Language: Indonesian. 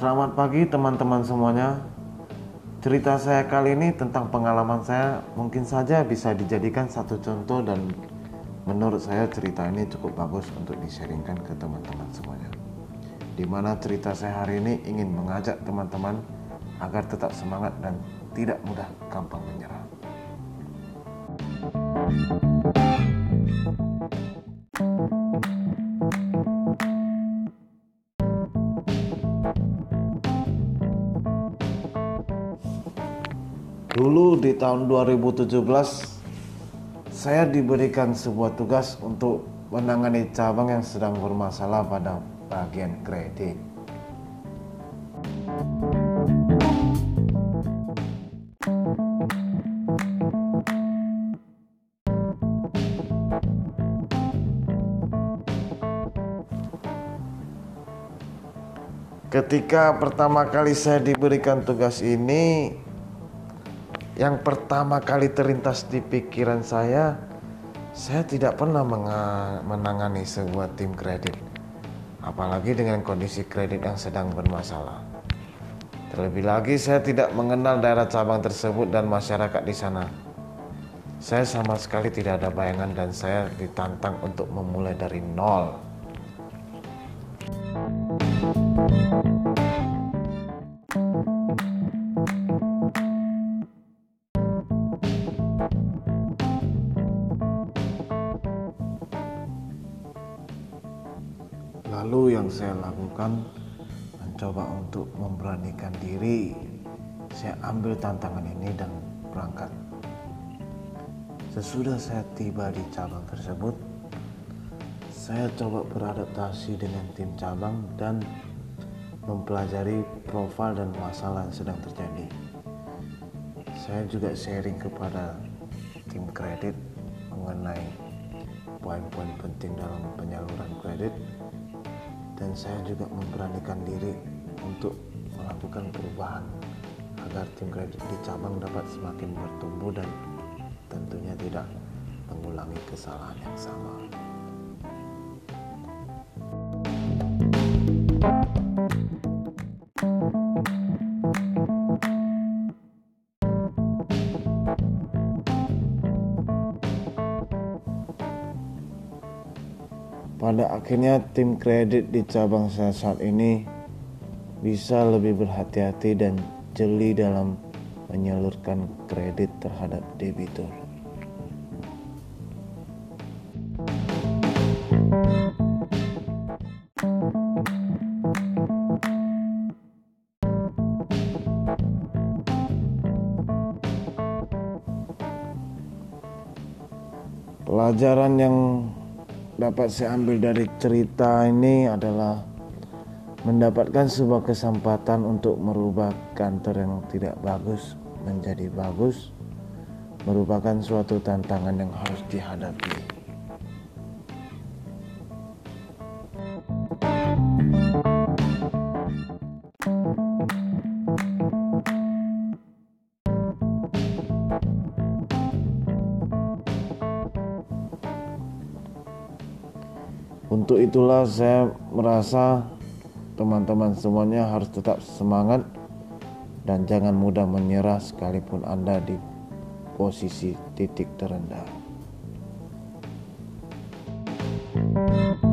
Selamat pagi teman-teman semuanya. Cerita saya kali ini tentang pengalaman saya mungkin saja bisa dijadikan satu contoh dan menurut saya cerita ini cukup bagus untuk disharingkan ke teman-teman semuanya. Di mana cerita saya hari ini ingin mengajak teman-teman agar tetap semangat dan tidak mudah gampang menyerah. Dulu di tahun 2017 saya diberikan sebuah tugas untuk menangani cabang yang sedang bermasalah pada bagian kredit. Ketika pertama kali saya diberikan tugas ini, yang pertama kali terlintas di pikiran saya, saya tidak pernah menangani sebuah tim kredit, apalagi dengan kondisi kredit yang sedang bermasalah. Terlebih lagi, saya tidak mengenal daerah cabang tersebut dan masyarakat di sana. Saya sama sekali tidak ada bayangan, dan saya ditantang untuk memulai dari nol. Lalu yang saya lakukan mencoba untuk memberanikan diri. Saya ambil tantangan ini dan berangkat. Sesudah saya tiba di cabang tersebut, saya coba beradaptasi dengan tim cabang dan mempelajari profil dan masalah yang sedang terjadi. Saya juga sharing kepada tim kredit mengenai poin-poin penting dalam penyaluran kredit dan saya juga memberanikan diri untuk melakukan perubahan agar tim kredit di cabang dapat semakin bertumbuh dan tentunya tidak mengulangi kesalahan yang sama. Pada akhirnya tim kredit di cabang saya saat ini bisa lebih berhati-hati dan jeli dalam menyalurkan kredit terhadap debitur. Pelajaran yang dapat saya ambil dari cerita ini adalah mendapatkan sebuah kesempatan untuk merubah kantor yang tidak bagus menjadi bagus merupakan suatu tantangan yang harus dihadapi. Untuk itulah saya merasa teman-teman semuanya harus tetap semangat dan jangan mudah menyerah sekalipun Anda di posisi titik terendah. thank you